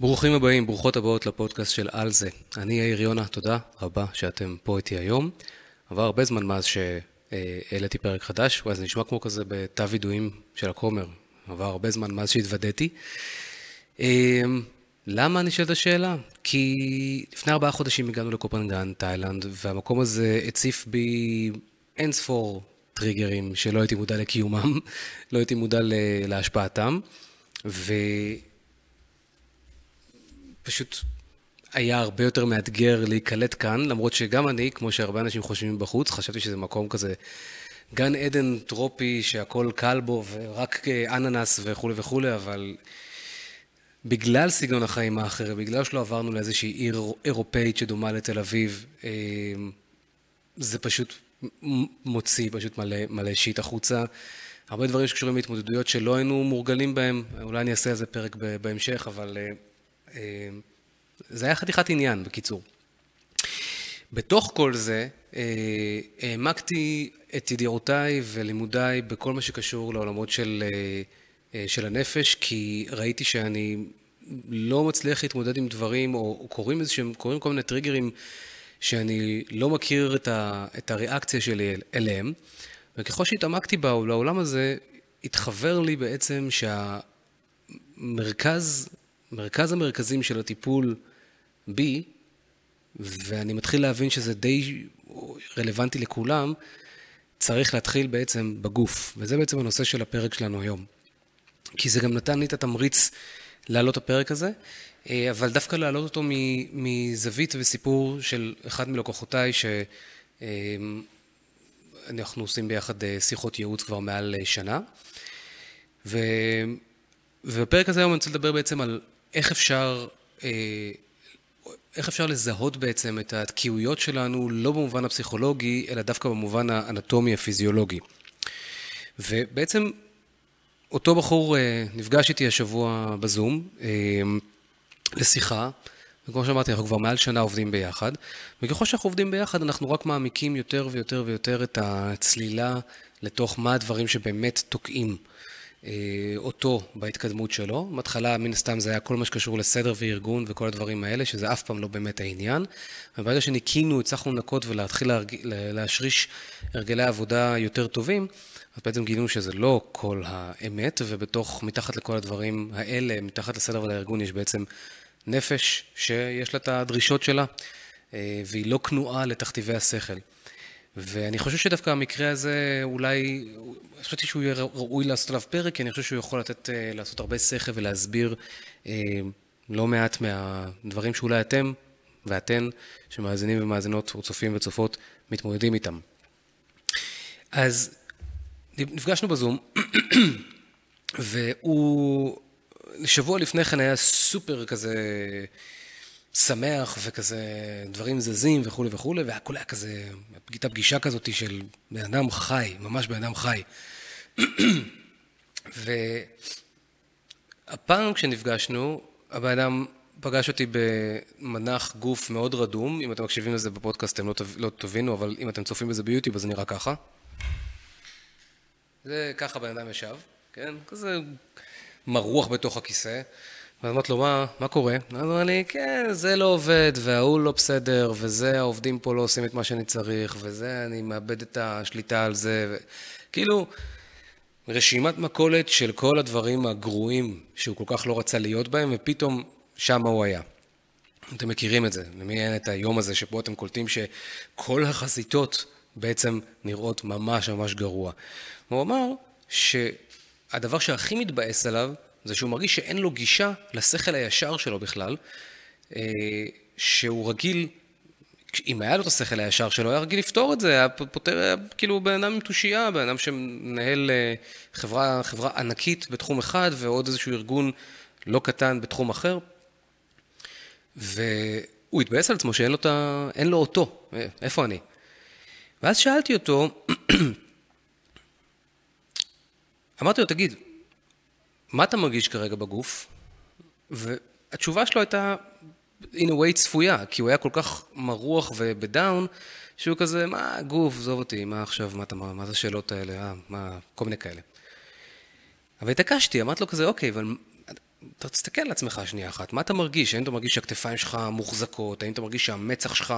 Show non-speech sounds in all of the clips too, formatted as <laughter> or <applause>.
ברוכים הבאים, ברוכות הבאות לפודקאסט של על זה. אני יאיר יונה, תודה רבה שאתם פה איתי היום. עבר הרבה זמן מאז שהעליתי פרק חדש, וואי, זה נשמע כמו כזה בתא וידועים של הכומר. עבר הרבה זמן מאז שהתוודעתי. אמ, למה אני שואל את השאלה? כי לפני ארבעה חודשים הגענו לקופנגן, תאילנד, והמקום הזה הציף בי אין ספור טריגרים שלא הייתי מודע לקיומם, <laughs> לא הייתי מודע להשפעתם, ופשוט היה הרבה יותר מאתגר להיקלט כאן, למרות שגם אני, כמו שהרבה אנשים חושבים בחוץ, חשבתי שזה מקום כזה גן עדן טרופי שהכל קל בו ורק אננס וכולי וכולי, אבל בגלל סגנון החיים האחר, בגלל שלא עברנו לאיזושהי עיר אירופאית שדומה לתל אביב, אה, זה פשוט מוציא פשוט מלא, מלא שיט החוצה. הרבה דברים שקשורים להתמודדויות שלא היינו מורגלים בהם, אולי אני אעשה איזה פרק בהמשך, אבל אה, אה, זה היה חתיכת עניין, בקיצור. בתוך כל זה, העמקתי את ידיעותיי ולימודיי בכל מה שקשור לעולמות של אה, של הנפש, כי ראיתי שאני לא מצליח להתמודד עם דברים, או, קורים איזשהם, קורים כל מיני טריגרים שאני לא מכיר את, ה, את הריאקציה שלי אליהם, וככל שהתעמקתי בעולם הזה, התחבר לי בעצם שהמרכז, מרכז המרכזים של הטיפול בי, ואני מתחיל להבין שזה די רלוונטי לכולם, צריך להתחיל בעצם בגוף, וזה בעצם הנושא של הפרק שלנו היום. כי זה גם נתן לי את התמריץ להעלות את הפרק הזה, אה, אבל דווקא להעלות אותו מזווית וסיפור של אחד מלקוחותיי, שאנחנו אה, עושים ביחד אה, שיחות ייעוץ כבר מעל שנה. ו... ובפרק הזה היום אני רוצה לדבר בעצם על איך אפשר, איך אפשר לזהות בעצם את התקיעויות שלנו, לא במובן הפסיכולוגי, אלא דווקא במובן האנטומי הפיזיולוגי. ובעצם אותו בחור אה, נפגש איתי השבוע בזום אה, לשיחה, וכמו שאמרתי, אנחנו כבר מעל שנה עובדים ביחד, וככל שאנחנו עובדים ביחד, אנחנו רק מעמיקים יותר ויותר ויותר את הצלילה לתוך מה הדברים שבאמת תוקעים אותו בהתקדמות שלו. בהתחלה, מן הסתם, זה היה כל מה שקשור לסדר וארגון וכל הדברים האלה, שזה אף פעם לא באמת העניין. וברגע שניקינו, הצלחנו לנקות ולהתחיל להשריש הרגלי עבודה יותר טובים, אז בעצם גילינו שזה לא כל האמת, ובתוך, מתחת לכל הדברים האלה, מתחת לסדר ולארגון, יש בעצם נפש שיש לה את הדרישות שלה, אה, והיא לא כנועה לתכתיבי השכל. ואני חושב שדווקא המקרה הזה, אולי, חשבתי שהוא יהיה ראוי לעשות עליו פרק, כי אני חושב שהוא יכול לתת, אה, לעשות הרבה שכל ולהסביר אה, לא מעט מהדברים שאולי אתם ואתן, שמאזינים ומאזינות, או צופים וצופות, מתמודדים איתם. אז נפגשנו בזום, <clears throat> והוא שבוע לפני כן היה סופר כזה שמח וכזה דברים זזים וכולי וכולי, והכל היה כזה, הייתה פגישה כזאת של בן אדם חי, ממש בן אדם חי. <clears throat> והפעם כשנפגשנו, הבן אדם פגש אותי במנח גוף מאוד רדום, אם אתם מקשיבים לזה בפודקאסט אתם לא, לא תבינו, אבל אם אתם צופים בזה ביוטיוב אז זה נראה ככה. זה ככה בן אדם ישב, כן? כזה מרוח בתוך הכיסא. ואז אמרתי לו, מה, מה קורה? אז הוא אמר לי, כן, זה לא עובד, וההוא לא בסדר, וזה, העובדים פה לא עושים את מה שאני צריך, וזה, אני מאבד את השליטה על זה. ו... כאילו, רשימת מכולת של כל הדברים הגרועים שהוא כל כך לא רצה להיות בהם, ופתאום שם הוא היה. אתם מכירים את זה, למי אין את היום הזה שבו אתם קולטים שכל החזיתות בעצם נראות ממש ממש גרוע. הוא אמר שהדבר שהכי מתבאס עליו זה שהוא מרגיש שאין לו גישה לשכל הישר שלו בכלל, אה, שהוא רגיל, אם היה לו את השכל הישר שלו, היה רגיל לפתור את זה, היה פותר, היה כאילו בן אדם עם תושייה, בן אדם שמנהל אה, חברה, חברה ענקית בתחום אחד ועוד איזשהו ארגון לא קטן בתחום אחר. והוא התבאס על עצמו שאין לו, ה... לו אותו, אה, איפה אני? ואז שאלתי אותו, <clears throat> אמרתי לו, תגיד, מה אתה מרגיש כרגע בגוף? והתשובה שלו הייתה, in a way צפויה, כי הוא היה כל כך מרוח ובדאון, שהוא כזה, מה גוף, עזוב אותי, מה עכשיו, מה, מה, מה זה השאלות האלה, אה, מה, כל מיני כאלה. אבל התעקשתי, אמרתי לו כזה, אוקיי, אבל תסתכל על עצמך שנייה אחת, מה אתה מרגיש? האם אתה מרגיש שהכתפיים שלך מוחזקות? האם אתה מרגיש שהמצח שלך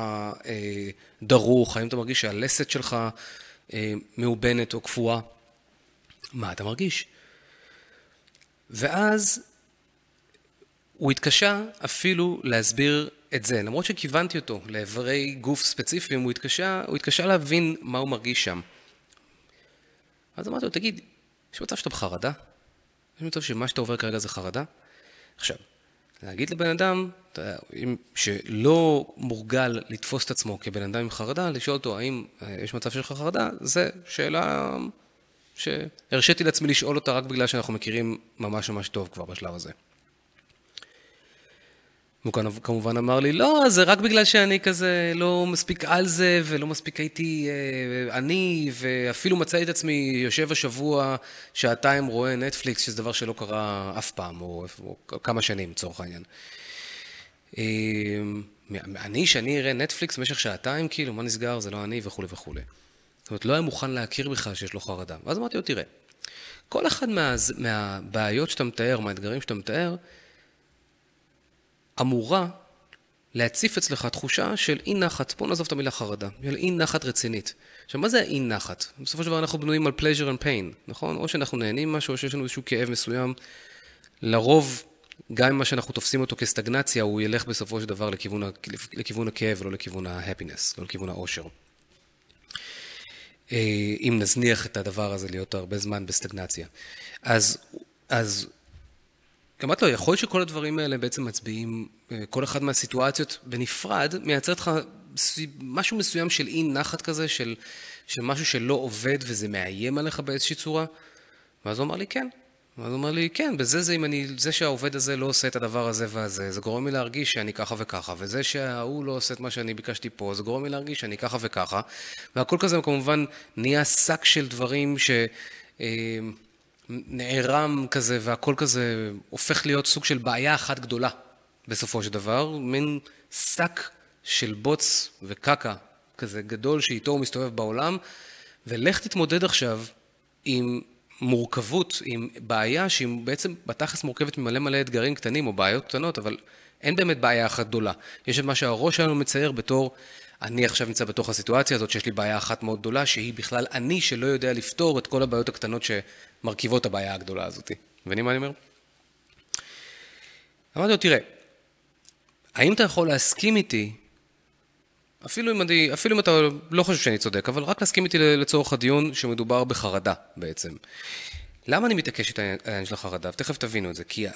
אה, דרוך? האם אתה מרגיש שהלסת שלך אה, מאובנת או קפואה? מה אתה מרגיש? ואז הוא התקשה אפילו להסביר את זה, למרות שכיוונתי אותו לאיברי גוף ספציפיים, הוא התקשה, הוא התקשה להבין מה הוא מרגיש שם. אז אמרתי לו, תגיד, יש מצב שאתה בחרדה? יש מצב שמה שאתה עובר כרגע זה חרדה? עכשיו, להגיד לבן אדם שלא מורגל לתפוס את עצמו כבן אדם עם חרדה, לשאול אותו האם אה, יש מצב שיש לך חרדה, זה שאלה שהרשיתי לעצמי לשאול אותה רק בגלל שאנחנו מכירים ממש ממש טוב כבר בשלב הזה. הוא כמובן אמר לי, לא, זה רק בגלל שאני כזה לא מספיק על זה, ולא מספיק הייתי אה, אני, ואפילו מצאתי את עצמי יושב השבוע שעתיים רואה נטפליקס, שזה דבר שלא קרה אף פעם, או, או כמה שנים, לצורך העניין. אה, אני, שאני אראה נטפליקס במשך שעתיים, כאילו, מה נסגר, זה לא אני, וכולי וכולי. אומרת, לא היה מוכן להכיר בך שיש לו חרדה. ואז אמרתי לו, תראה, כל אחד מה, מהבעיות שאתה מתאר, מהאתגרים שאתה מתאר, אמורה להציף אצלך תחושה של אי נחת, בוא נעזוב את המילה חרדה, של אי נחת רצינית. עכשיו, מה זה האי נחת? בסופו של דבר אנחנו בנויים על pleasure and pain, נכון? או שאנחנו נהנים משהו, או שיש לנו איזשהו כאב מסוים. לרוב, גם אם מה שאנחנו תופסים אותו כסטגנציה, הוא ילך בסופו של דבר לכיוון, לכיוון הכאב ולא לכיוון ה-happiness, לא לכיוון האושר. אה, אם נזניח את הדבר הזה להיות הרבה זמן בסטגנציה. אז, אז אמרתי לו, יכול להיות שכל הדברים האלה בעצם מצביעים, אה, כל אחד מהסיטואציות בנפרד, מייצר לך משהו מסוים של אי נחת כזה, של, של משהו שלא עובד וזה מאיים עליך באיזושהי צורה? ואז הוא אמר לי, כן. ואז הוא אמר לי, כן, בזה זה אם אני, זה שהעובד הזה לא עושה את הדבר הזה והזה, זה גורם לי להרגיש שאני ככה וככה, וזה שההוא לא עושה את מה שאני ביקשתי פה, זה גורם לי להרגיש שאני ככה וככה, והכל כזה כמובן נהיה שק של דברים ש... אה, כזה והכל כזה הופך להיות סוג של בעיה אחת גדולה בסופו של דבר, מין שק של בוץ וקקה כזה גדול שאיתו הוא מסתובב בעולם, ולך תתמודד עכשיו עם מורכבות, עם בעיה שהיא בעצם בתכלס מורכבת ממלא מלא אתגרים קטנים או בעיות קטנות, אבל אין באמת בעיה אחת גדולה. יש את מה שהראש שלנו מצייר בתור אני עכשיו נמצא בתוך הסיטואציה הזאת שיש לי בעיה אחת מאוד גדולה, שהיא בכלל אני שלא יודע לפתור את כל הבעיות הקטנות שמרכיבות הבעיה הגדולה הזאת. מבינים מה אני אומר? אמרתי לו, תראה, האם אתה יכול להסכים איתי, אפילו אם, אני, אפילו אם אתה לא חושב שאני צודק, אבל רק להסכים איתי לצורך הדיון שמדובר בחרדה בעצם. למה אני מתעקש את העניין של החרדה? ותכף תבינו את זה, כי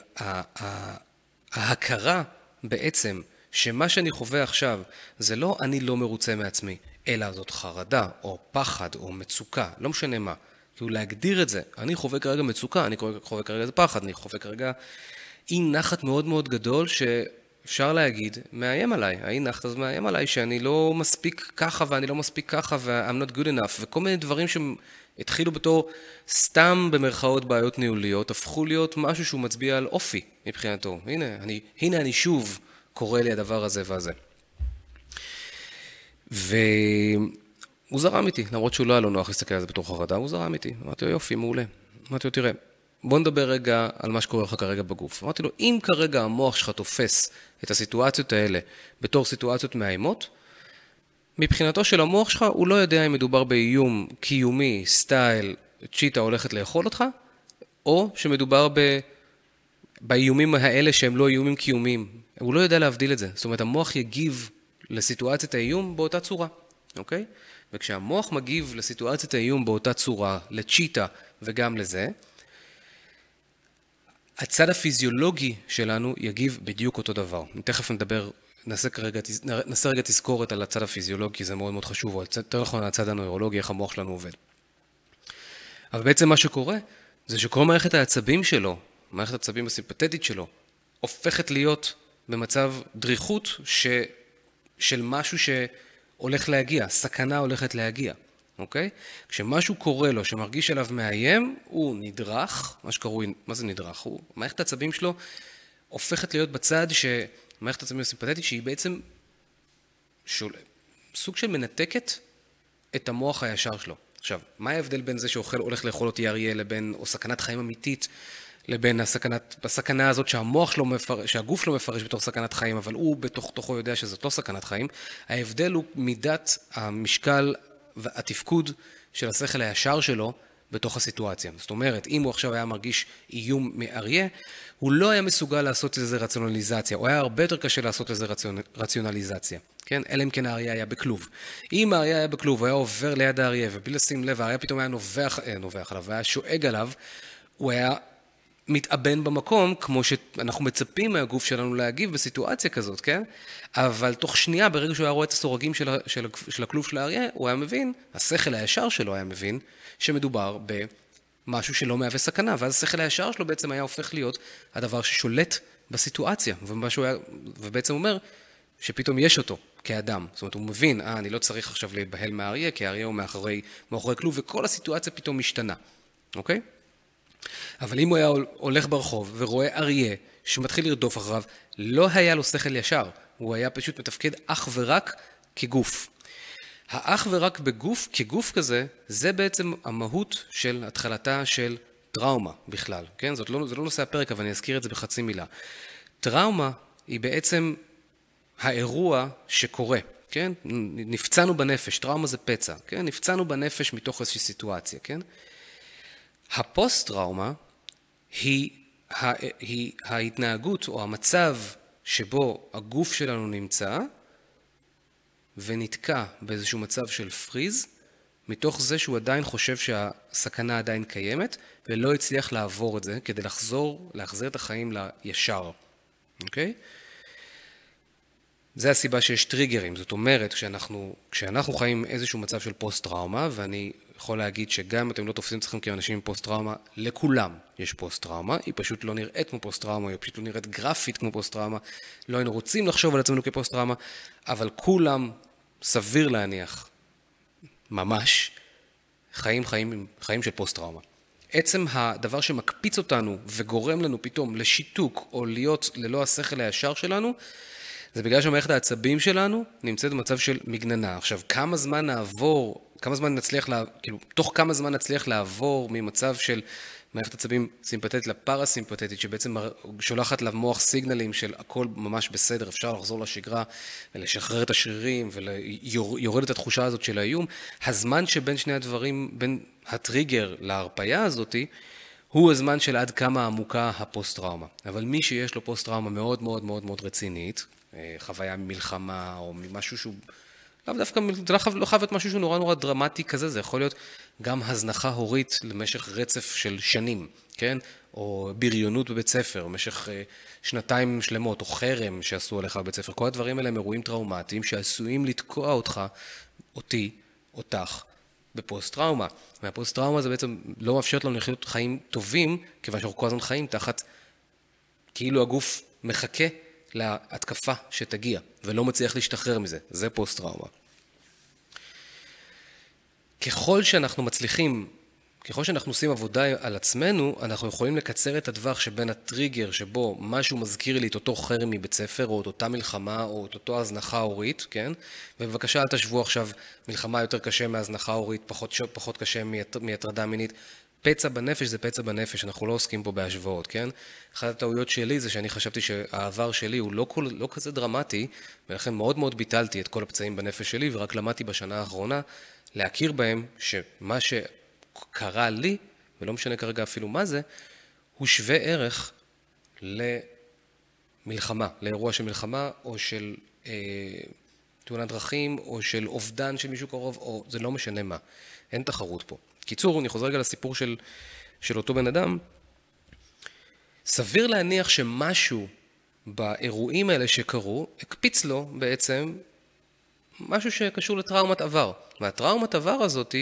ההכרה בעצם שמה שאני חווה עכשיו זה לא אני לא מרוצה מעצמי, אלא זאת חרדה, או פחד, או מצוקה, לא משנה מה. כאילו להגדיר את זה, אני חווה כרגע מצוקה, אני חווה כרגע איזה פחד, אני חווה כרגע אי נחת מאוד מאוד גדול שאפשר להגיד, מאיים עליי. האי נחת הזה מאיים עליי שאני לא מספיק ככה ואני לא מספיק ככה ו-I'm not good enough, וכל מיני דברים שהתחילו בתור סתם במרכאות בעיות ניהוליות, הפכו להיות משהו שהוא מצביע על אופי מבחינתו. הנה, אני, הנה אני שוב. קורה לי הדבר הזה והזה. והוא זרם איתי, למרות שהוא לא היה לו נוח להסתכל על זה בתור חרדה, הוא זרם איתי. אמרתי לו, יופי, מעולה. אמרתי לו, תראה, בוא נדבר רגע על מה שקורה לך כרגע בגוף. אמרתי לו, אם כרגע המוח שלך תופס את הסיטואציות האלה בתור סיטואציות מאיימות, מבחינתו של המוח שלך, הוא לא יודע אם מדובר באיום קיומי, סטייל, צ'יטה הולכת לאכול אותך, או שמדובר ב... באיומים האלה שהם לא איומים קיומיים, הוא לא יודע להבדיל את זה. זאת אומרת, המוח יגיב לסיטואציית האיום באותה צורה, אוקיי? וכשהמוח מגיב לסיטואציית האיום באותה צורה, לצ'יטה וגם לזה, הצד הפיזיולוגי שלנו יגיב בדיוק אותו דבר. תכף נדבר, נעשה, כרגע, נעשה רגע תזכורת על הצד הפיזיולוגי, זה מאוד מאוד חשוב, או יותר נכון על הצד הנוירולוגי, איך המוח שלנו עובד. אבל בעצם מה שקורה, זה שכל מערכת העצבים שלו, מערכת העצבים הסימפתטית שלו, הופכת להיות במצב דריכות ש... של משהו שהולך להגיע, סכנה הולכת להגיע, אוקיי? כשמשהו קורה לו, שמרגיש עליו מאיים, הוא נדרך, מה שקרוי, מה זה נדרך? הוא, מערכת העצבים שלו הופכת להיות בצד שמערכת העצבים הסימפטית שהיא בעצם שול... סוג של מנתקת את המוח הישר שלו. עכשיו, מה ההבדל בין זה שאוכל הולך לאכול אותי אריה לבין, או סכנת חיים אמיתית, לבין הסכנת, הסכנה הזאת שהמוח שלו מפרש, שהגוף שלו מפרש בתור סכנת חיים, אבל הוא בתוך תוכו יודע שזאת לא סכנת חיים. ההבדל הוא מידת המשקל והתפקוד של השכל הישר שלו בתוך הסיטואציה. זאת אומרת, אם הוא עכשיו היה מרגיש איום מאריה, הוא לא היה מסוגל לעשות לזה רציונליזציה, הוא היה הרבה יותר קשה לעשות לזה רציונ... רציונליזציה, כן? אלא אם כן האריה היה בכלוב. אם האריה היה בכלוב, הוא היה עובר ליד האריה, ובלי לשים לב, האריה פתאום היה נובח, אה, נובח עליו, והיה שואג עליו, הוא היה מתאבן במקום, כמו שאנחנו מצפים מהגוף שלנו להגיב בסיטואציה כזאת, כן? אבל תוך שנייה, ברגע שהוא היה רואה את הסורגים של, של, של הכלוב של האריה, הוא היה מבין, השכל הישר שלו היה מבין, שמדובר במשהו שלא מהווה סכנה, ואז השכל הישר שלו בעצם היה הופך להיות הדבר ששולט בסיטואציה, היה, ובעצם אומר שפתאום יש אותו כאדם. זאת אומרת, הוא מבין, אה, אני לא צריך עכשיו להיבהל מהאריה, כי האריה הוא מאחורי, מאחורי כלוב, וכל הסיטואציה פתאום משתנה, אוקיי? אבל אם הוא היה הולך ברחוב ורואה אריה שמתחיל לרדוף אחריו, לא היה לו שכל ישר, הוא היה פשוט מתפקד אך ורק כגוף. האך ורק בגוף, כגוף כזה, זה בעצם המהות של התחלתה של טראומה בכלל, כן? זאת לא, זה לא נושא הפרק, אבל אני אזכיר את זה בחצי מילה. טראומה היא בעצם האירוע שקורה, כן? נפצענו בנפש, טראומה זה פצע, כן? נפצענו בנפש מתוך איזושהי סיטואציה, כן? הפוסט-טראומה היא, ההתנהגות או המצב שבו הגוף שלנו נמצא ונתקע באיזשהו מצב של פריז, מתוך זה שהוא עדיין חושב שהסכנה עדיין קיימת, ולא הצליח לעבור את זה כדי לחזור, להחזיר את החיים לישר, אוקיי? זה הסיבה שיש טריגרים, זאת אומרת, כשאנחנו, כשאנחנו חיים איזשהו מצב של פוסט-טראומה, ואני יכול להגיד שגם אם אתם לא תופסים את עצמכם כאנשים עם פוסט-טראומה, לכולם יש פוסט-טראומה, היא פשוט לא נראית כמו פוסט-טראומה, היא פשוט לא נראית גרפית כמו פוסט-טראומה, לא היינו רוצים לחשוב על עצמנו כפוסט-טראומה, אבל כולם, סביר להניח, ממש, חיים חיים, חיים של פוסט-טראומה. עצם הדבר שמקפיץ אותנו וגורם לנו פתאום לשיתוק או להיות ללא השכל הישר שלנו, זה בגלל שמערכת העצבים שלנו נמצאת במצב של מגננה. עכשיו, כמה זמן נעבור, כמה זמן נצליח, לה, כאילו, תוך כמה זמן נצליח לעבור ממצב של מערכת עצבים סימפתטית לפרסימפתטית, שבעצם שולחת למוח סיגנלים של הכל ממש בסדר, אפשר לחזור לשגרה ולשחרר את השרירים ויורד את התחושה הזאת של האיום, הזמן שבין שני הדברים, בין הטריגר להרפייה הזאתי, הוא הזמן של עד כמה עמוקה הפוסט-טראומה. אבל מי שיש לו פוסט-טראומה מאוד מאוד מאוד מאוד רצינית, אה, חוויה ממלחמה או ממשהו שהוא לאו דווקא, זה לא חייב לא להיות משהו שהוא נורא נורא דרמטי כזה, זה יכול להיות גם הזנחה הורית למשך רצף של שנים, כן? או בריונות בבית ספר, במשך אה, שנתיים שלמות, או חרם שעשו עליך בבית ספר. כל הדברים האלה הם אירועים טראומטיים שעשויים לתקוע אותך, אותי, אותך, בפוסט-טראומה. והפוסט-טראומה זה בעצם לא מאפשרת לנו לחיות חיים טובים, כיוון שאנחנו כל הזמן חיים תחת, כאילו הגוף מחכה להתקפה שתגיע, ולא מצליח להשתחרר מזה. זה פוסט-טראומה. ככל שאנחנו מצליחים, ככל שאנחנו עושים עבודה על עצמנו, אנחנו יכולים לקצר את הטווח שבין הטריגר שבו משהו מזכיר לי את אותו חרם מבית ספר, או את אותה מלחמה, או את אותו הזנחה הורית, כן? ובבקשה אל תשוו עכשיו מלחמה יותר קשה מהזנחה הורית, פחות, פחות קשה מהטרדה מינית. פצע בנפש זה פצע בנפש, אנחנו לא עוסקים פה בהשוואות, כן? אחת הטעויות שלי זה שאני חשבתי שהעבר שלי הוא לא, כל, לא כזה דרמטי, ולכן מאוד מאוד ביטלתי את כל הפצעים בנפש שלי, ורק למדתי בשנה האחרונה להכיר בהם שמה שקרה לי, ולא משנה כרגע אפילו מה זה, הוא שווה ערך למלחמה, לאירוע של מלחמה או של אה, תאונת דרכים, או של אובדן של מישהו קרוב, או זה לא משנה מה. אין תחרות פה. קיצור, אני חוזר רגע לסיפור של, של אותו בן אדם. סביר להניח שמשהו באירועים האלה שקרו, הקפיץ לו בעצם משהו שקשור לטראומת עבר. והטראומת עבר הזאת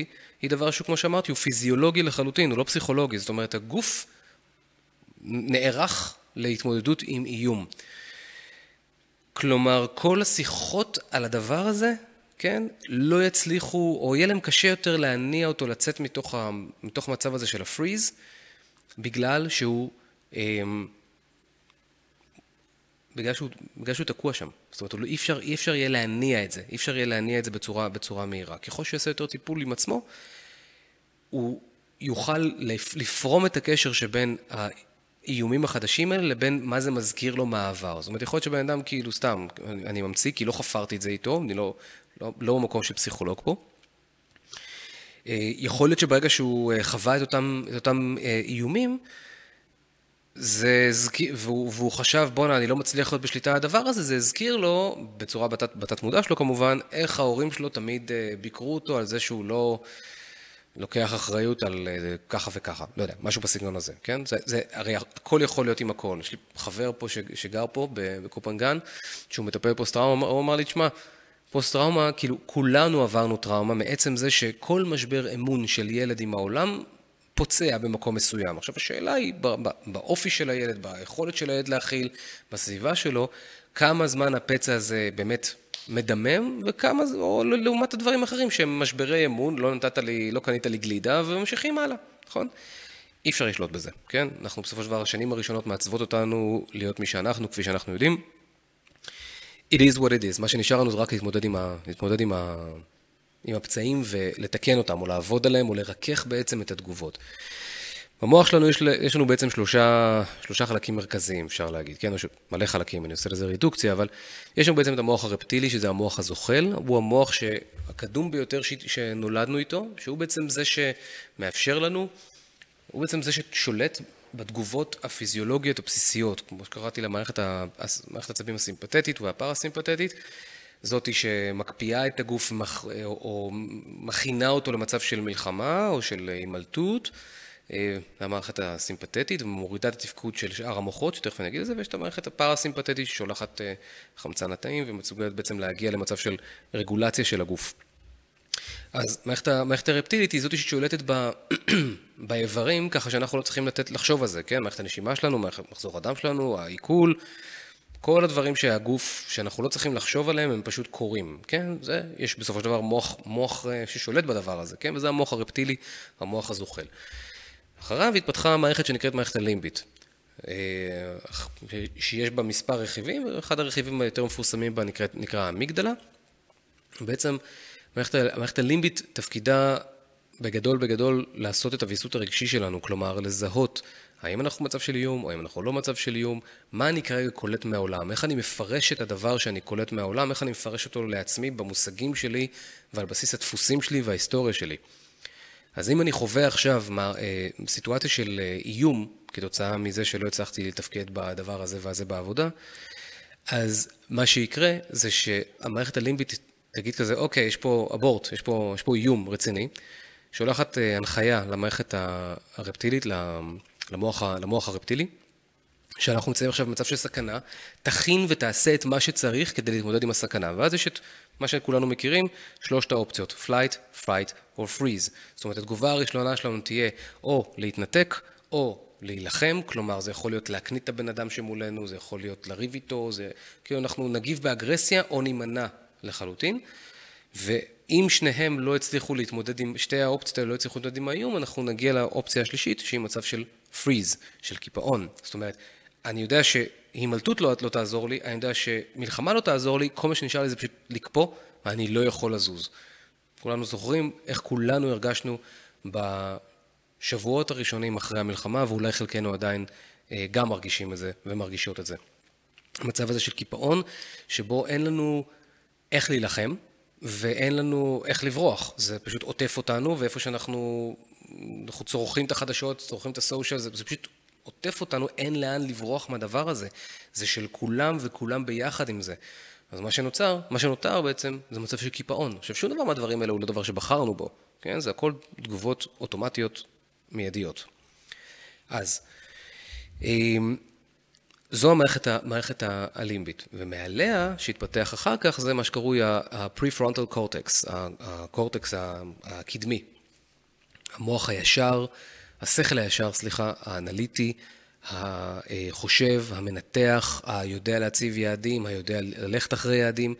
היא דבר שהוא, כמו שאמרתי, הוא פיזיולוגי לחלוטין, הוא לא פסיכולוגי. זאת אומרת, הגוף נערך להתמודדות עם איום. כלומר, כל השיחות על הדבר הזה כן, לא יצליחו, או יהיה להם קשה יותר להניע אותו לצאת מתוך, ה, מתוך המצב הזה של הפריז, בגלל שהוא, אמ, בגלל שהוא, בגלל שהוא תקוע שם. זאת אומרת, לא, אי אפשר, אי אפשר יהיה להניע את זה, אי אפשר יהיה להניע את זה בצורה, בצורה מהירה. ככל שיעשה יותר טיפול עם עצמו, הוא יוכל לפרום את הקשר שבין האיומים החדשים האלה לבין מה זה מזכיר לו מהעבר. זאת אומרת, יכול להיות שבן אדם כאילו סתם, אני ממציא, כי לא חפרתי את זה איתו, אני לא, לא, לא במקום של פסיכולוג פה. אה, יכול להיות שברגע שהוא אה, חווה את אותם, את אותם אה, איומים, זה הזכיר, והוא, והוא חשב, בואנה, אני לא מצליח להיות בשליטה על הדבר הזה, זה הזכיר לו, בצורה בתת, בתת מודע שלו כמובן, איך ההורים שלו תמיד ביקרו אותו על זה שהוא לא לוקח אחריות על ככה וככה, לא יודע, משהו בסגנון הזה, כן? זה, זה הרי הכל יכול להיות עם הכל. יש לי חבר פה שגר פה בקופנגן, שהוא מטפל בפוסט-טראומה, הוא אמר לי, תשמע, פוסט-טראומה, כאילו כולנו עברנו טראומה מעצם זה שכל משבר אמון של ילד עם העולם פוצע במקום מסוים. עכשיו השאלה היא באופי של הילד, ביכולת של הילד להכיל, בסביבה שלו, כמה זמן הפצע הזה באמת מדמם, וכמה, זה, או לעומת הדברים האחרים שהם משברי אמון, לא נתת לי, לא קנית לי גלידה, וממשיכים הלאה, נכון? אי אפשר לשלוט בזה, כן? אנחנו בסופו של דבר, השנים הראשונות מעצבות אותנו להיות מי שאנחנו, כפי שאנחנו יודעים. It is what it is. מה שנשאר לנו זה רק להתמודד עם, ה, להתמודד עם, ה, עם הפצעים ולתקן אותם, או לעבוד עליהם, או לרכך בעצם את התגובות. במוח שלנו יש, יש לנו בעצם שלושה, שלושה חלקים מרכזיים, אפשר להגיד, כן? יש מלא חלקים, אני עושה לזה רידוקציה, אבל יש לנו בעצם את המוח הרפטילי, שזה המוח הזוחל, הוא המוח הקדום ביותר ש, שנולדנו איתו, שהוא בעצם זה שמאפשר לנו, הוא בעצם זה ששולט בתגובות הפיזיולוגיות הבסיסיות, כמו שקראתי למערכת העצבים הסימפתטית והפרסימפתטית, זאתי שמקפיאה את הגוף או מכינה אותו למצב של מלחמה או של הימלטות, אה, המערכת הסימפתטית ומורידה את התפקוד של שאר המוחות, שתכף אני אגיד את זה, ויש את המערכת הפרסימפתטית ששולחת אה, חמצן לתאים ומסוגלת בעצם להגיע למצב של רגולציה של הגוף. אז מערכת, המערכת הרפטילית היא זאת ששולטת ב, <clears throat> באיברים, ככה שאנחנו לא צריכים לתת לחשוב על זה, כן? מערכת הנשימה שלנו, מערכת מחזור הדם שלנו, העיכול, כל הדברים שהגוף, שאנחנו לא צריכים לחשוב עליהם, הם פשוט קורים, כן? זה, יש בסופו של דבר מוח, מוח אה, ששולט בדבר הזה, כן? וזה המוח הרפטילי, המוח הזוחל. אחריו התפתחה מערכת שנקראת מערכת הלימבית, אה, שיש בה מספר רכיבים, ואחד הרכיבים היותר מפורסמים בה נקרא, נקרא המיגדלה. בעצם המערכת, המערכת הלימבית תפקידה בגדול בגדול לעשות את הוויסות הרגשי שלנו, כלומר לזהות האם אנחנו במצב של איום או האם אנחנו לא במצב של איום, מה אני כרגע קולט מהעולם, איך אני מפרש את הדבר שאני קולט מהעולם, איך אני מפרש אותו לעצמי במושגים שלי ועל בסיס הדפוסים שלי וההיסטוריה שלי. אז אם אני חווה עכשיו מה, אה, סיטואציה של אה, איום כתוצאה מזה שלא הצלחתי לתפקד בדבר הזה והזה בעבודה, אז מה שיקרה זה שהמערכת הלימבית תגיד כזה, אוקיי, יש פה אבורט, יש פה, יש פה איום רציני, שולחת אה, הנחיה למערכת הרפטילית, למוח, למוח הרפטילי, שאנחנו נמצאים עכשיו במצב של סכנה, תכין ותעשה את מה שצריך כדי להתמודד עם הסכנה. ואז יש את מה שכולנו מכירים, שלושת האופציות, flight, fight או freeze. זאת אומרת, התגובה הראשונה שלנו תהיה או להתנתק, או להילחם, כלומר זה יכול להיות להקנית את הבן אדם שמולנו, זה יכול להיות לריב איתו, זה כאילו אנחנו נגיב באגרסיה או נימנע לחלוטין. ואם שניהם לא הצליחו להתמודד עם, שתי האופציות האלה לא הצליחו להתמודד עם האיום, אנחנו נגיע לאופציה השלישית, שהיא מצב של freeze, של קיפאון. זאת אומרת, אני יודע שהימלטות לא, לא תעזור לי, אני יודע שמלחמה לא תעזור לי, כל מה שנשאר לי זה פשוט לקפוא, ואני לא יכול לזוז. כולנו זוכרים איך כולנו הרגשנו בשבועות הראשונים אחרי המלחמה, ואולי חלקנו עדיין אה, גם מרגישים את זה ומרגישות את זה. המצב הזה של קיפאון, שבו אין לנו איך להילחם, ואין לנו איך לברוח. זה פשוט עוטף אותנו, ואיפה שאנחנו אנחנו צורכים את החדשות, צורכים את הסושיאל, זה, זה פשוט עוטף אותנו, אין לאן לברוח מהדבר הזה. זה של כולם וכולם ביחד עם זה. אז מה שנוצר, מה שנותר בעצם, זה מצב של קיפאון. עכשיו, שום דבר מהדברים האלה הוא לא דבר שבחרנו בו, כן? זה הכל תגובות אוטומטיות מיידיות. אז, אמ, זו המערכת, המערכת הלימבית, ומעליה, שהתפתח אחר כך, זה מה שקרוי ה-prefrontal cortex, הקורטקס הקדמי. המוח הישר, השכל הישר, סליחה, האנליטי, החושב, המנתח, היודע להציב יעדים, היודע ללכת אחרי יעדים.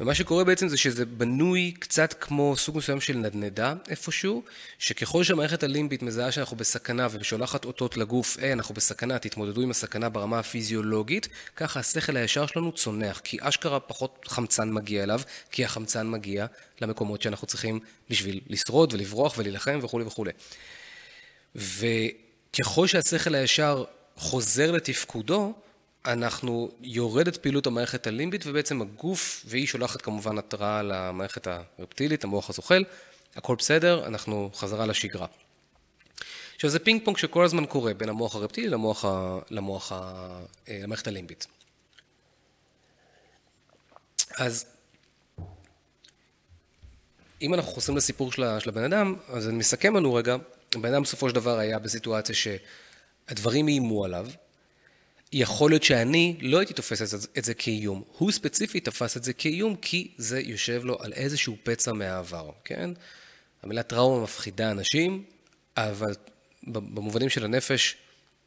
ומה שקורה בעצם זה שזה בנוי קצת כמו סוג מסוים של נדנדה איפשהו, שככל שהמערכת הלימבית מזהה שאנחנו בסכנה ושולחת אותות לגוף, אה, אנחנו בסכנה, תתמודדו עם הסכנה ברמה הפיזיולוגית, ככה השכל הישר שלנו צונח, כי אשכרה פחות חמצן מגיע אליו, כי החמצן מגיע למקומות שאנחנו צריכים בשביל לשרוד ולברוח ולהילחם וכולי וכולי. וככל שהשכל הישר חוזר לתפקודו, אנחנו יורדת פעילות המערכת הלימבית ובעצם הגוף, והיא שולחת כמובן התראה למערכת הרפטילית, המוח הזוחל, הכל בסדר, אנחנו חזרה לשגרה. עכשיו זה פינג פונג שכל הזמן קורה בין המוח הרפטילי למוח, ה, למוח ה, אה, למערכת הלימבית. אז אם אנחנו חוזרים לסיפור של הבן אדם, אז אני מסכם לנו רגע, הבן אדם בסופו של דבר היה בסיטואציה שהדברים איימו עליו, יכול להיות שאני לא הייתי תופס את זה כאיום. הוא ספציפית תפס את זה כאיום כי זה יושב לו על איזשהו פצע מהעבר, כן? המילה טראומה מפחידה אנשים, אבל במובנים של הנפש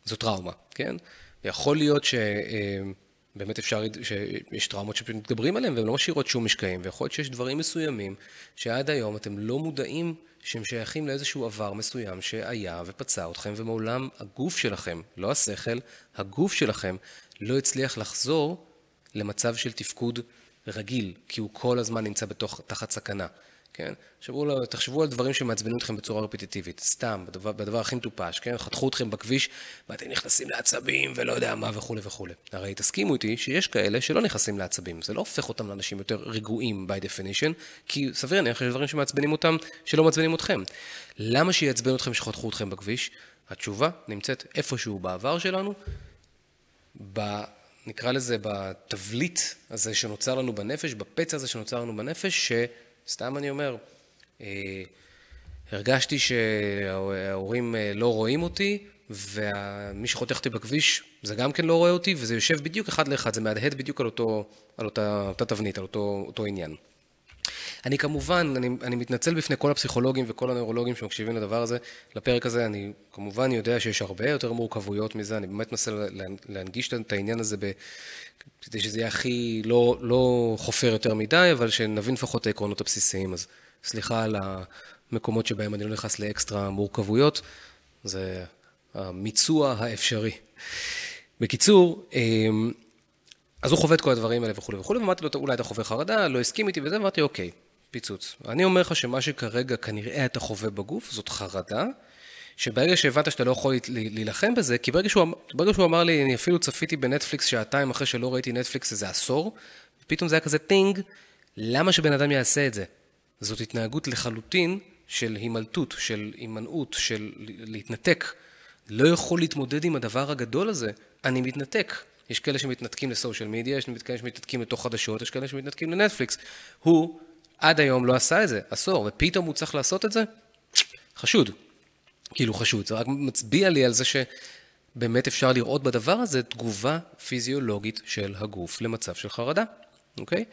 זו טראומה, כן? יכול להיות שבאמת אפשר, שיש טראומות שמתגברים עליהן והן לא משאירות שום משקעים, ויכול להיות שיש דברים מסוימים שעד היום אתם לא מודעים שהם שייכים לאיזשהו עבר מסוים שהיה ופצע אתכם, ומעולם הגוף שלכם, לא השכל, הגוף שלכם לא הצליח לחזור למצב של תפקוד רגיל, כי הוא כל הזמן נמצא בתוך, תחת סכנה. כן? תחשבו, תחשבו על דברים שמעצבנים אתכם בצורה רפטיטיבית, סתם, בדבר, בדבר הכי מטופש, כן? חתכו אתכם בכביש ואתם נכנסים לעצבים ולא יודע מה וכולי וכולי. הרי תסכימו איתי שיש כאלה שלא נכנסים לעצבים, זה לא הופך אותם לאנשים יותר רגועים by definition, כי סביר להניח שיש דברים שמעצבנים אותם שלא מעצבנים אתכם. למה שיעצבן אתכם שחתכו אתכם בכביש? התשובה נמצאת איפשהו בעבר שלנו, ב... נקרא לזה בתבליט הזה שנוצר לנו בנפש, בפצע הזה שנוצר לנו בנפש, ש... סתם אני אומר, אה, הרגשתי שההורים אה, לא רואים אותי, ומי שחותך אותי בכביש, זה גם כן לא רואה אותי, וזה יושב בדיוק אחד לאחד, זה מהדהד בדיוק על, אותו, על אותה, אותה תבנית, על אותו, אותו עניין. אני כמובן, אני, אני מתנצל בפני כל הפסיכולוגים וכל הנוירולוגים שמקשיבים לדבר הזה, לפרק הזה, אני כמובן יודע שיש הרבה יותר מורכבויות מזה, אני באמת מנסה להנגיש את העניין הזה כדי שזה יהיה הכי לא, לא חופר יותר מדי, אבל שנבין לפחות את העקרונות הבסיסיים. אז סליחה על המקומות שבהם אני לא נכנס לאקסטרה מורכבויות, זה המיצוע האפשרי. בקיצור, אמ, אז הוא חווה את כל הדברים האלה וכולי וכולי, ואמרתי לו, אולי אתה חווה חרדה, לא הסכים איתי וזה, ואמרתי, אוקיי, פיצוץ. אני אומר לך שמה שכרגע כנראה אתה חווה בגוף, זאת חרדה, שברגע שהבנת שאתה לא יכול להילחם בזה, כי ברגע שהוא, אמ-, ברגע שהוא אמר לי, אני אפילו צפיתי בנטפליקס שעתיים אחרי שלא ראיתי נטפליקס איזה עשור, פתאום זה היה כזה טינג, למה שבן אדם יעשה את זה? זאת התנהגות לחלוטין של הימלטות, של הימנעות, של להתנתק. לא יכול להתמודד עם הדבר הגדול הזה, אני מתנתק. יש כאלה שמתנתקים לסושיאל מדיה, יש כאלה שמתנתקים לתוך חדשות, יש כאלה שמתנתקים לנטפליקס. הוא עד היום לא עשה את זה, עשור, ופתאום הוא צריך לעשות את זה? חשוד. כאילו חשוד, זה רק מצביע לי על זה שבאמת אפשר לראות בדבר הזה תגובה פיזיולוגית של הגוף למצב של חרדה, אוקיי?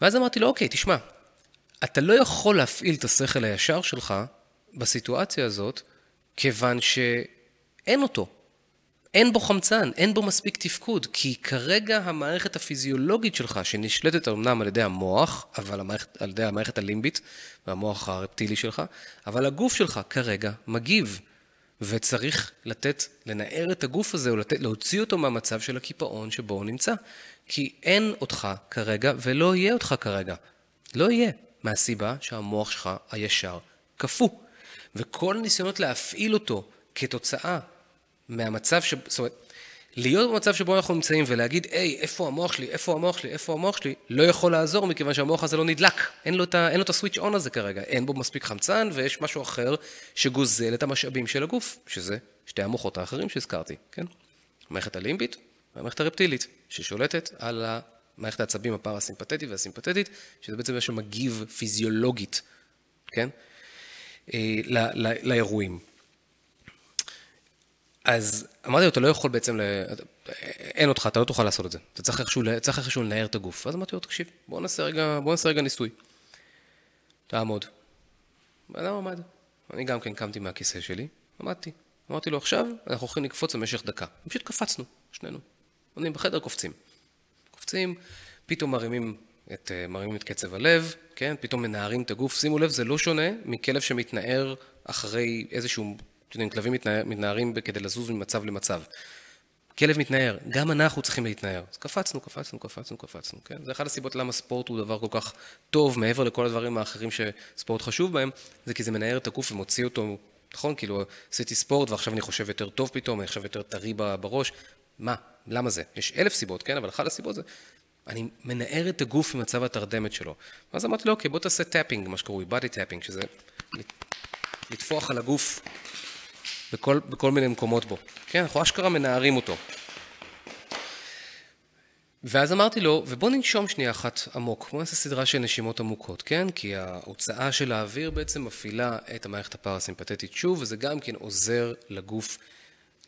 ואז אמרתי לו, אוקיי, תשמע, אתה לא יכול להפעיל את השכל הישר שלך בסיטואציה הזאת, כיוון שאין אותו. אין בו חמצן, אין בו מספיק תפקוד, כי כרגע המערכת הפיזיולוגית שלך, שנשלטת אמנם על ידי המוח, אבל המערכת, על ידי המערכת הלימבית והמוח הרפטילי שלך, אבל הגוף שלך כרגע מגיב, וצריך לתת, לנער את הגוף הזה, או לתת, להוציא אותו מהמצב של הקיפאון שבו הוא נמצא. כי אין אותך כרגע, ולא יהיה אותך כרגע. לא יהיה, מהסיבה שהמוח שלך הישר קפוא. וכל הניסיונות להפעיל אותו כתוצאה מהמצב ש... זאת אומרת, להיות במצב שבו אנחנו נמצאים ולהגיד, היי, איפה המוח שלי, איפה המוח שלי, איפה המוח שלי, לא יכול לעזור מכיוון שהמוח הזה לא נדלק. אין לו את. אין לו את הסוויץ' און הזה כרגע. אין בו מספיק חמצן ויש משהו אחר שגוזל את המשאבים של הגוף, שזה שתי המוחות האחרים שהזכרתי, כן? המערכת הלימבית והמערכת הרפטילית, ששולטת על המערכת העצבים הפרסימפטית והסימפטית, שזה בעצם מה שמגיב פיזיולוגית, כן? אה, לאירועים. אז אמרתי לו, אתה לא יכול בעצם. אין אותך, אתה לא תוכל לעשות את זה. אתה צריך איכשהו, צריך איכשהו לנער את הגוף. אז אמרתי לו, תקשיב, בוא נעשה רגע, בוא נעשה רגע ניסוי. תעמוד. ואדם עמד. אני גם כן קמתי מהכיסא שלי, עמדתי. אמרתי לו, עכשיו אנחנו הולכים לקפוץ במשך דקה. פשוט קפצנו, שנינו. אני בחדר קופצים. קופצים, פתאום מרימים את, מרימים את קצב הלב, כן? פתאום מנערים את הגוף. שימו לב, זה לא שונה מכלב שמתנער אחרי איזשהו אתם יודעים, כלבים מתנערים כדי לזוז ממצב למצב. כלב מתנער, גם אנחנו צריכים להתנער. אז קפצנו, קפצנו, קפצנו, קפצנו, כן? זה אחת הסיבות למה ספורט הוא דבר כל כך טוב, מעבר לכל הדברים האחרים שספורט חשוב בהם, זה כי זה מנער את הגוף ומוציא אותו נכון? כאילו, עשיתי ספורט ועכשיו אני חושב יותר טוב פתאום, אני עכשיו יותר טרי בראש. מה? למה זה? יש אלף סיבות, כן? אבל אחת הסיבות זה, אני מנער את הגוף ממצב התרדמת שלו. ואז אמרתי לו, אוקיי, בוא תעשה tapping, מה שקרוי, body tapping, שזה לטפוח על הגוף בכל, בכל מיני מקומות בו. כן, אנחנו אשכרה מנערים אותו. ואז אמרתי לו, ובוא ננשום שנייה אחת עמוק, בוא נעשה סדרה של נשימות עמוקות, כן? כי ההוצאה של האוויר בעצם מפעילה את המערכת הפרסימפטית שוב, וזה גם כן עוזר לגוף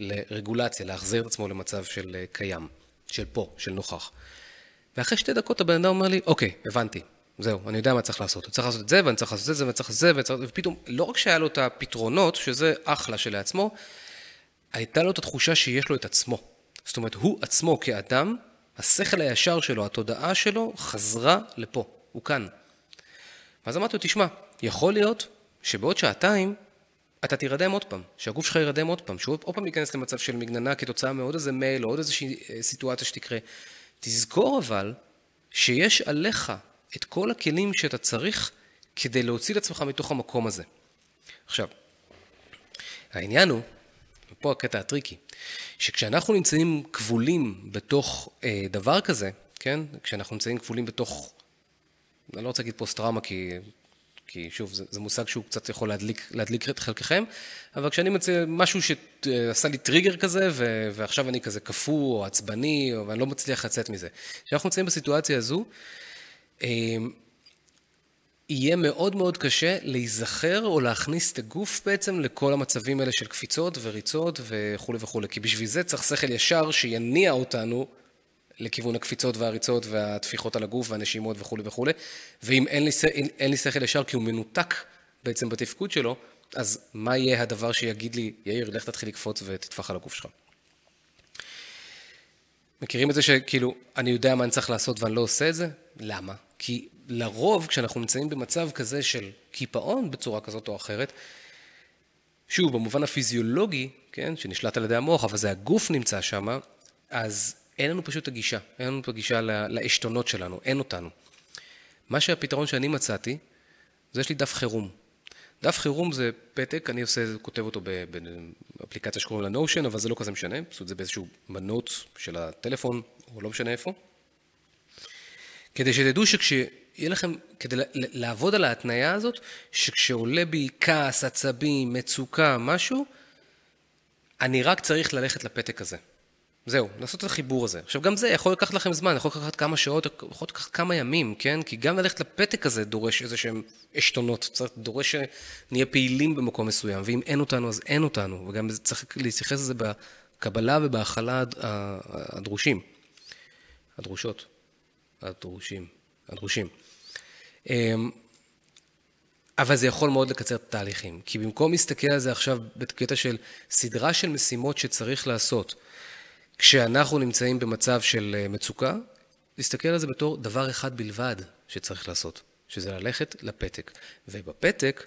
לרגולציה, להחזיר את עצמו למצב של אה, קיים, של פה, של נוכח. ואחרי שתי דקות הבן אדם אומר לי, אוקיי, הבנתי, זהו, אני יודע מה צריך לעשות. צריך לעשות את זה, ואני צריך לעשות את זה, ואני צריך לעשות את זה, ופתאום, לא רק שהיה לו את הפתרונות, שזה אחלה שלעצמו, הייתה לו את התחושה שיש לו את עצמו. זאת אומרת, הוא עצמו כאדם, השכל הישר שלו, התודעה שלו, חזרה לפה, הוא כאן. ואז אמרתי לו, תשמע, יכול להיות שבעוד שעתיים אתה תירדם עוד פעם, שהגוף שלך יירדם עוד פעם, שהוא עוד פעם ייכנס למצב של מגננה כתוצאה מעוד איזה מייל או עוד איזושהי אה, סיטואציה שתקרה. תזכור אבל שיש עליך את כל הכלים שאתה צריך כדי להוציא את עצמך מתוך המקום הזה. עכשיו, העניין הוא, ופה הקטע הטריקי, שכשאנחנו נמצאים כבולים בתוך אה, דבר כזה, כן? כשאנחנו נמצאים כבולים בתוך, אני לא רוצה להגיד פוסט-טראומה כי כי שוב, זה, זה מושג שהוא קצת יכול להדליק, להדליק את חלקכם, אבל כשאני מציע משהו שעשה לי טריגר כזה, ו, ועכשיו אני כזה קפוא או עצבני, ואני לא מצליח לצאת מזה. כשאנחנו נמצאים בסיטואציה הזו, יהיה מאוד מאוד קשה להיזכר או להכניס את הגוף בעצם לכל המצבים האלה של קפיצות וריצות וכולי וכולי, כי בשביל זה צריך שכל ישר שיניע אותנו לכיוון הקפיצות והריצות והטפיחות על הגוף והנשימות וכולי וכולי, ואם אין לי, אין, אין לי שכל ישר כי הוא מנותק בעצם בתפקוד שלו, אז מה יהיה הדבר שיגיד לי, יאיר, לך תתחיל לקפוץ ותטפח על הגוף שלך. מכירים את זה שכאילו, אני יודע מה אני צריך לעשות ואני לא עושה את זה? למה? כי לרוב, כשאנחנו נמצאים במצב כזה של קיפאון בצורה כזאת או אחרת, שוב, במובן הפיזיולוגי, כן, שנשלט על ידי המוח, אבל זה הגוף נמצא שם, אז אין לנו פשוט הגישה, אין לנו את הגישה לעשתונות שלנו, אין אותנו. מה שהפתרון שאני מצאתי, זה יש לי דף חירום. דף חירום זה פתק, אני עושה, כותב אותו באפליקציה שקוראים לה Notion, אבל זה לא כזה משנה, פשוט זה באיזשהו מנות של הטלפון, או לא משנה איפה. כדי שתדעו שכשיהיה לכם, כדי לעבוד על ההתניה הזאת, שכשעולה בי כעס, עצבים, מצוקה, משהו, אני רק צריך ללכת לפתק הזה. זהו, לעשות את החיבור הזה. עכשיו, גם זה יכול לקחת לכם זמן, יכול לקחת כמה שעות, יכול לקחת כמה ימים, כן? כי גם ללכת לפתק הזה דורש איזה שהם עשתונות, דורש שנהיה פעילים במקום מסוים, ואם אין אותנו, אז אין אותנו, וגם צריך להתייחס לזה בקבלה ובהכלה הדרושים. הדרושות. הדרושים. הדרושים. אמ, אבל זה יכול מאוד לקצר את התהליכים, כי במקום להסתכל על זה עכשיו בקטע של סדרה של משימות שצריך לעשות, כשאנחנו נמצאים במצב של אה, מצוקה, להסתכל על זה בתור דבר אחד בלבד שצריך לעשות, שזה ללכת לפתק. ובפתק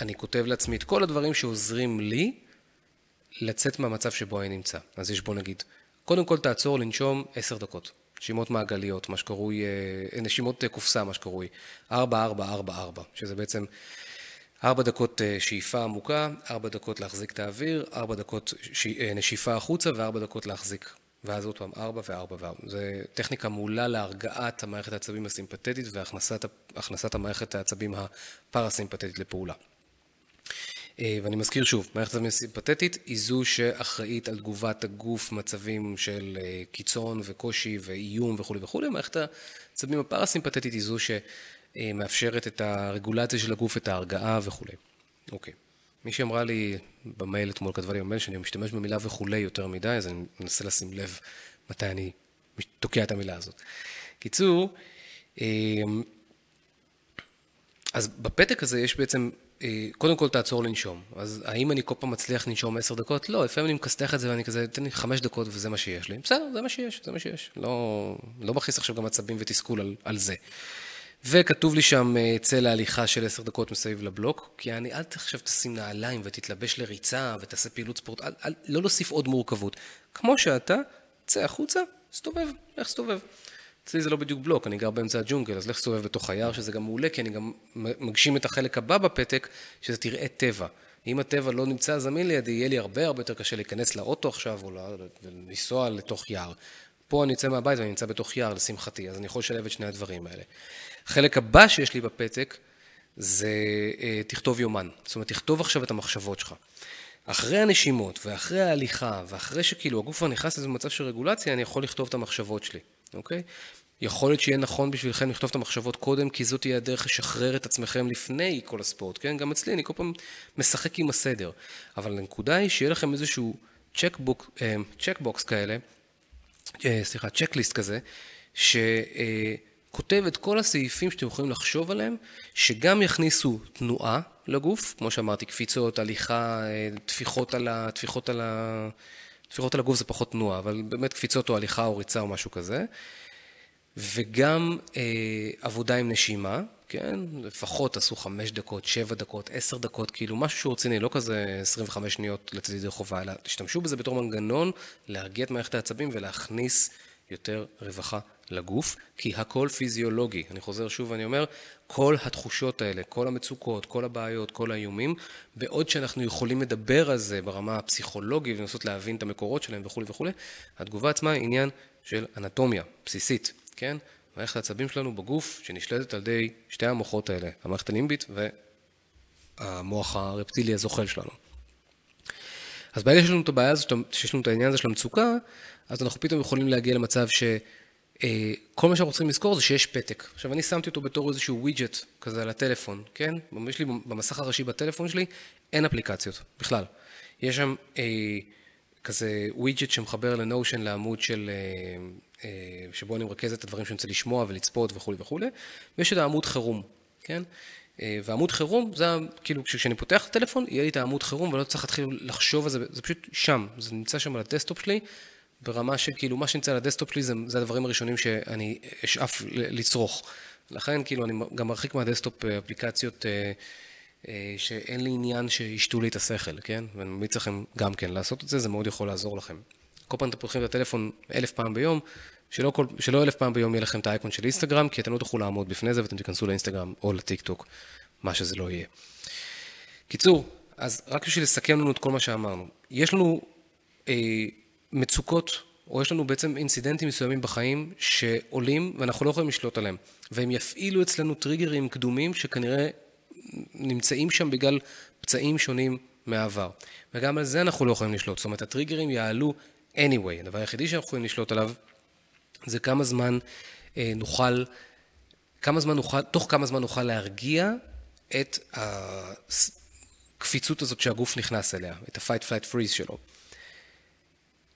אני כותב לעצמי את כל הדברים שעוזרים לי לצאת מהמצב שבו אני נמצא. אז יש בוא נגיד, קודם כל תעצור לנשום עשר דקות. נשימות מעגליות, מה שקרוי, אה, נשימות אה, קופסה, מה שקרוי, ארבע, ארבע, ארבע, ארבע, שזה בעצם ארבע דקות אה, שאיפה עמוקה, ארבע דקות להחזיק את האוויר, ארבע דקות אה, נשיפה החוצה וארבע דקות להחזיק. ואז עוד פעם ארבע וארבע וארבע. זו טכניקה מעולה להרגעת המערכת העצבים הסימפתטית והכנסת המערכת העצבים הפרסימפתטית לפעולה. אה, ואני מזכיר שוב, מערכת העצבים הסימפתטית היא זו שאחראית על תגובת הגוף מצבים של קיצון וקושי ואיום וכולי וכולי, מערכת העצבים הפרסימפתטית היא זו ש... מאפשרת את הרגולציה של הגוף, את ההרגעה וכולי. אוקיי. מי שאמרה לי במייל אתמול, כתבה לי במייל שאני משתמש במילה וכולי יותר מדי, אז אני מנסה לשים לב מתי אני תוקע את המילה הזאת. קיצור, אה, אז בפתק הזה יש בעצם, אה, קודם כל תעצור לנשום. אז האם אני כל פעם מצליח לנשום עשר דקות? לא, לפעמים אני מכסתח את זה ואני כזה, תן לי חמש דקות וזה מה שיש לי. בסדר, זה מה שיש, זה מה שיש. לא, לא מכניס עכשיו גם עצבים ותסכול על, על זה. וכתוב לי שם אה, צא להליכה של עשר דקות מסביב לבלוק, כי אני, אל עכשיו תשים נעליים ותתלבש לריצה ותעשה פעילות ספורט, אל, אל, לא להוסיף עוד מורכבות. כמו שאתה, צא החוצה, סתובב, לך סתובב. אצלי זה לא בדיוק בלוק, אני גר באמצע הג'ונגל, אז לך סתובב בתוך היער, שזה גם מעולה, כי אני גם מגשים את החלק הבא בפתק, שזה תראה טבע. אם הטבע לא נמצא זמין לידי, יהיה לי הרבה הרבה יותר קשה להיכנס לאוטו עכשיו, או לנסוע לתוך יער. פה אני יוצא מהבית ואני נמצא בתוך יער, לשמחתי, אז אני יכול לשלב את שני הדברים האלה. החלק הבא שיש לי בפתק, זה אה, תכתוב יומן. זאת אומרת, תכתוב עכשיו את המחשבות שלך. אחרי הנשימות, ואחרי ההליכה, ואחרי שכאילו הגוף כבר נכנס לאיזה מצב של רגולציה, אני יכול לכתוב את המחשבות שלי, אוקיי? יכול להיות שיהיה נכון בשבילכם לכתוב את המחשבות קודם, כי זאת תהיה הדרך לשחרר את עצמכם לפני כל הספורט, כן? גם אצלי, אני כל פעם משחק עם הסדר. אבל הנקודה היא שיהיה לכם איזשהו צ'קבוק, צ'קבוקס אה, כאלה, אה, סליחה, צ'קליסט כזה, שכותב את כל הסעיפים שאתם יכולים לחשוב עליהם, שגם יכניסו תנועה לגוף, כמו שאמרתי, קפיצות, הליכה, אה, טפיחות על, ה, טפיחות על, ה, טפיחות על הגוף זה פחות תנועה, אבל באמת קפיצות או הליכה או ריצה או משהו כזה. וגם אה, עבודה עם נשימה, כן? לפחות תעשו חמש דקות, שבע דקות, עשר דקות, כאילו משהו שהוא רציני, לא כזה 25 שניות לצד ידי חובה, אלא תשתמשו בזה בתור מנגנון להרגיע את מערכת העצבים ולהכניס יותר רווחה לגוף, כי הכל פיזיולוגי. אני חוזר שוב ואני אומר, כל התחושות האלה, כל המצוקות, כל הבעיות, כל האיומים, בעוד שאנחנו יכולים לדבר על זה ברמה הפסיכולוגית ולנסות להבין את המקורות שלהם וכולי וכולי, התגובה עצמה היא עניין של אנטומיה בסיסית. כן? מערכת העצבים שלנו בגוף שנשלטת על ידי שתי המוחות האלה, המערכת הלימבית והמוח הרפטילי הזוחל שלנו. אז ברגע שיש לנו את הבעיה הזאת, שיש לנו את העניין הזה של המצוקה, אז אנחנו פתאום יכולים להגיע למצב שכל אה, מה שאנחנו צריכים לזכור זה שיש פתק. עכשיו, אני שמתי אותו בתור איזשהו widget כזה על הטלפון, כן? יש לי במסך הראשי בטלפון שלי, אין אפליקציות בכלל. יש שם אה, כזה widget שמחבר ל Notion לעמוד של אה, אה, שבו אני מרכז את הדברים שאני רוצה לשמוע ולצפות וכולי וכולי, ויש את העמוד חירום, כן? אה, ועמוד חירום, זה כאילו, כשאני פותח את הטלפון, יהיה לי את העמוד חירום ולא צריך להתחיל לחשוב על זה, זה פשוט שם, זה נמצא שם על ה desktop שלי, ברמה של כאילו, מה שנמצא על ה desktop שלי זה, זה הדברים הראשונים שאני אשאף לצרוך. לכן, כאילו, אני גם מרחיק מה desktop אה, אפליקציות שאין לי עניין שישתו לי את השכל, כן? ואני ממליץ לכם גם כן לעשות את זה, זה מאוד יכול לעזור לכם. כל פעם אתם פותחים את הטלפון אלף פעם ביום, שלא, כל, שלא אלף פעם ביום יהיה לכם את האייקון של אינסטגרם, כי אתם לא תוכלו לעמוד בפני זה ואתם תיכנסו לאינסטגרם או לטיק טוק, מה שזה לא יהיה. קיצור, אז רק בשביל לסכם לנו את כל מה שאמרנו, יש לנו אה, מצוקות, או יש לנו בעצם אינסידנטים מסוימים בחיים שעולים ואנחנו לא יכולים לשלוט עליהם, והם יפעילו אצלנו טריגרים קדומים שכנראה נמצאים שם בגלל פצעים שונים מהעבר. וגם על זה אנחנו לא יכולים לשלוט, זאת אומרת הטריגרים יעלו anyway. הדבר היחידי שאנחנו יכולים לשלוט עליו זה כמה זמן אה, נוכל, כמה זמן נוכל, תוך כמה זמן נוכל להרגיע את הקפיצות הזאת שהגוף נכנס אליה, את ה-fight flight freeze שלו.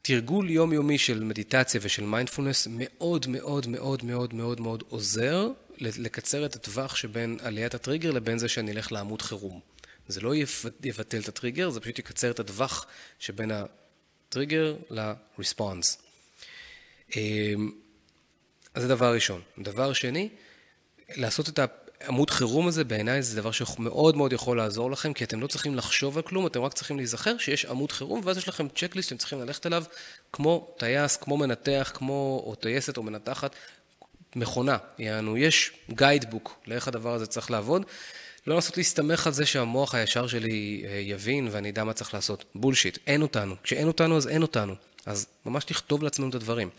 תרגול יומיומי של מדיטציה ושל מיינדפולנס מאוד מאוד מאוד מאוד מאוד מאוד עוזר לקצר את הטווח שבין עליית הטריגר לבין זה שאני אלך לעמוד חירום. זה לא יבטל את הטריגר, זה פשוט יקצר את הטווח שבין טריגר ל response. אמ, אז זה דבר ראשון. דבר שני, לעשות את העמוד חירום הזה בעיניי זה דבר שמאוד מאוד יכול לעזור לכם, כי אתם לא צריכים לחשוב על כלום, אתם רק צריכים להיזכר שיש עמוד חירום, ואז יש לכם checklist שאתם צריכים ללכת אליו, כמו טייס, כמו מנתח, כמו או טייסת או מנתחת, מכונה, יענו, יש guidebook לאיך הדבר הזה צריך לעבוד. לא לנסות להסתמך על זה שהמוח הישר שלי אה, יבין ואני אדע מה צריך לעשות. bullshit, אין אותנו. כשאין אותנו אז אין אותנו. אז ממש נכתוב לעצמנו את הדברים.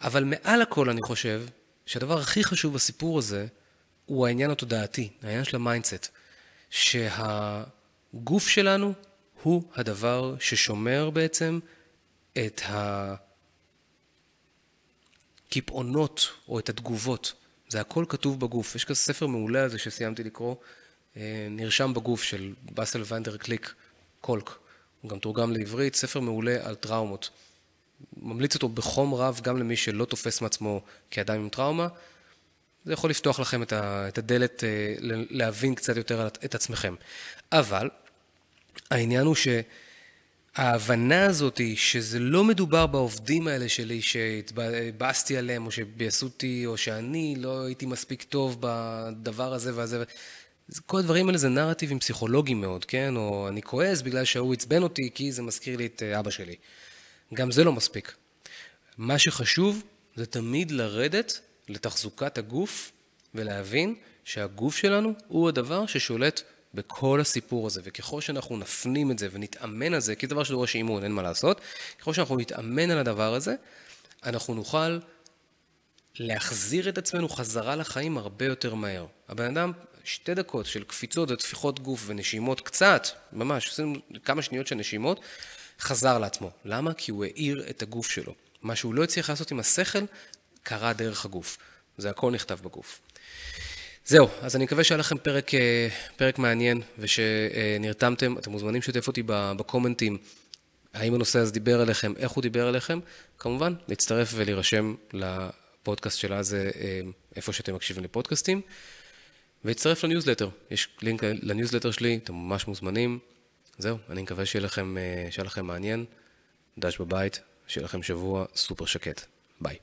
אבל מעל הכל אני חושב שהדבר הכי חשוב בסיפור הזה הוא העניין התודעתי, העניין של ה mindset. שהגוף שלנו הוא הדבר ששומר בעצם את הקיפאונות או את התגובות. זה הכל כתוב בגוף. יש כזה ספר מעולה הזה שסיימתי לקרוא, אה, נרשם בגוף של בסל ואן דר קולק, קולק. הוא גם תורגם לעברית, ספר מעולה על טראומות. ממליץ אותו בחום רב גם למי שלא תופס מעצמו כאדם עם טראומה. זה יכול לפתוח לכם את הדלת אה, להבין קצת יותר את עצמכם. אבל העניין הוא ש... ההבנה הזאת היא שזה לא מדובר בעובדים האלה שלי שהתבאסתי עליהם, או שביאסו אותי, או שאני לא הייתי מספיק טוב בדבר הזה והזה. כל הדברים האלה זה נרטיבים פסיכולוגיים מאוד, כן? או אני כועס בגלל שההוא עצבן אותי כי זה מזכיר לי את אה, אבא שלי. גם זה לא מספיק. מה שחשוב זה תמיד לרדת לתחזוקת הגוף ולהבין שהגוף שלנו הוא הדבר ששולט בכל הסיפור הזה, וככל שאנחנו נפנים את זה ונתאמן על זה, כי זה דבר שדורש אימון, אין מה לעשות, ככל שאנחנו נתאמן על הדבר הזה, אנחנו נוכל להחזיר את עצמנו חזרה לחיים הרבה יותר מהר. הבן אדם, שתי דקות של קפיצות וטפיחות גוף ונשימות קצת, ממש, עשינו כמה שניות של נשימות, חזר לעצמו. למה? כי הוא האיר את הגוף שלו. מה שהוא לא הצליח לעשות עם השכל, קרה דרך הגוף. זה הכל נכתב בגוף. זהו, אז אני מקווה שהיה לכם פרק, אה, פרק מעניין ושנרתמתם. אתם מוזמנים לשתף אותי בקומנטים, האם הנושא הזה דיבר אליכם, איך הוא דיבר אליכם. כמובן, להצטרף ולהירשם לפודקאסט של אז אה, איפה שאתם מקשיבים לפודקאסטים. ולהצטרף לניוזלטר, יש לינק לניוזלטר שלי, אתם ממש מוזמנים. זהו, אני מקווה שיהיה לכם, אה, שיהיה לכם מעניין. דש בבית, שיהיה לכם שבוע סופר שקט. ביי.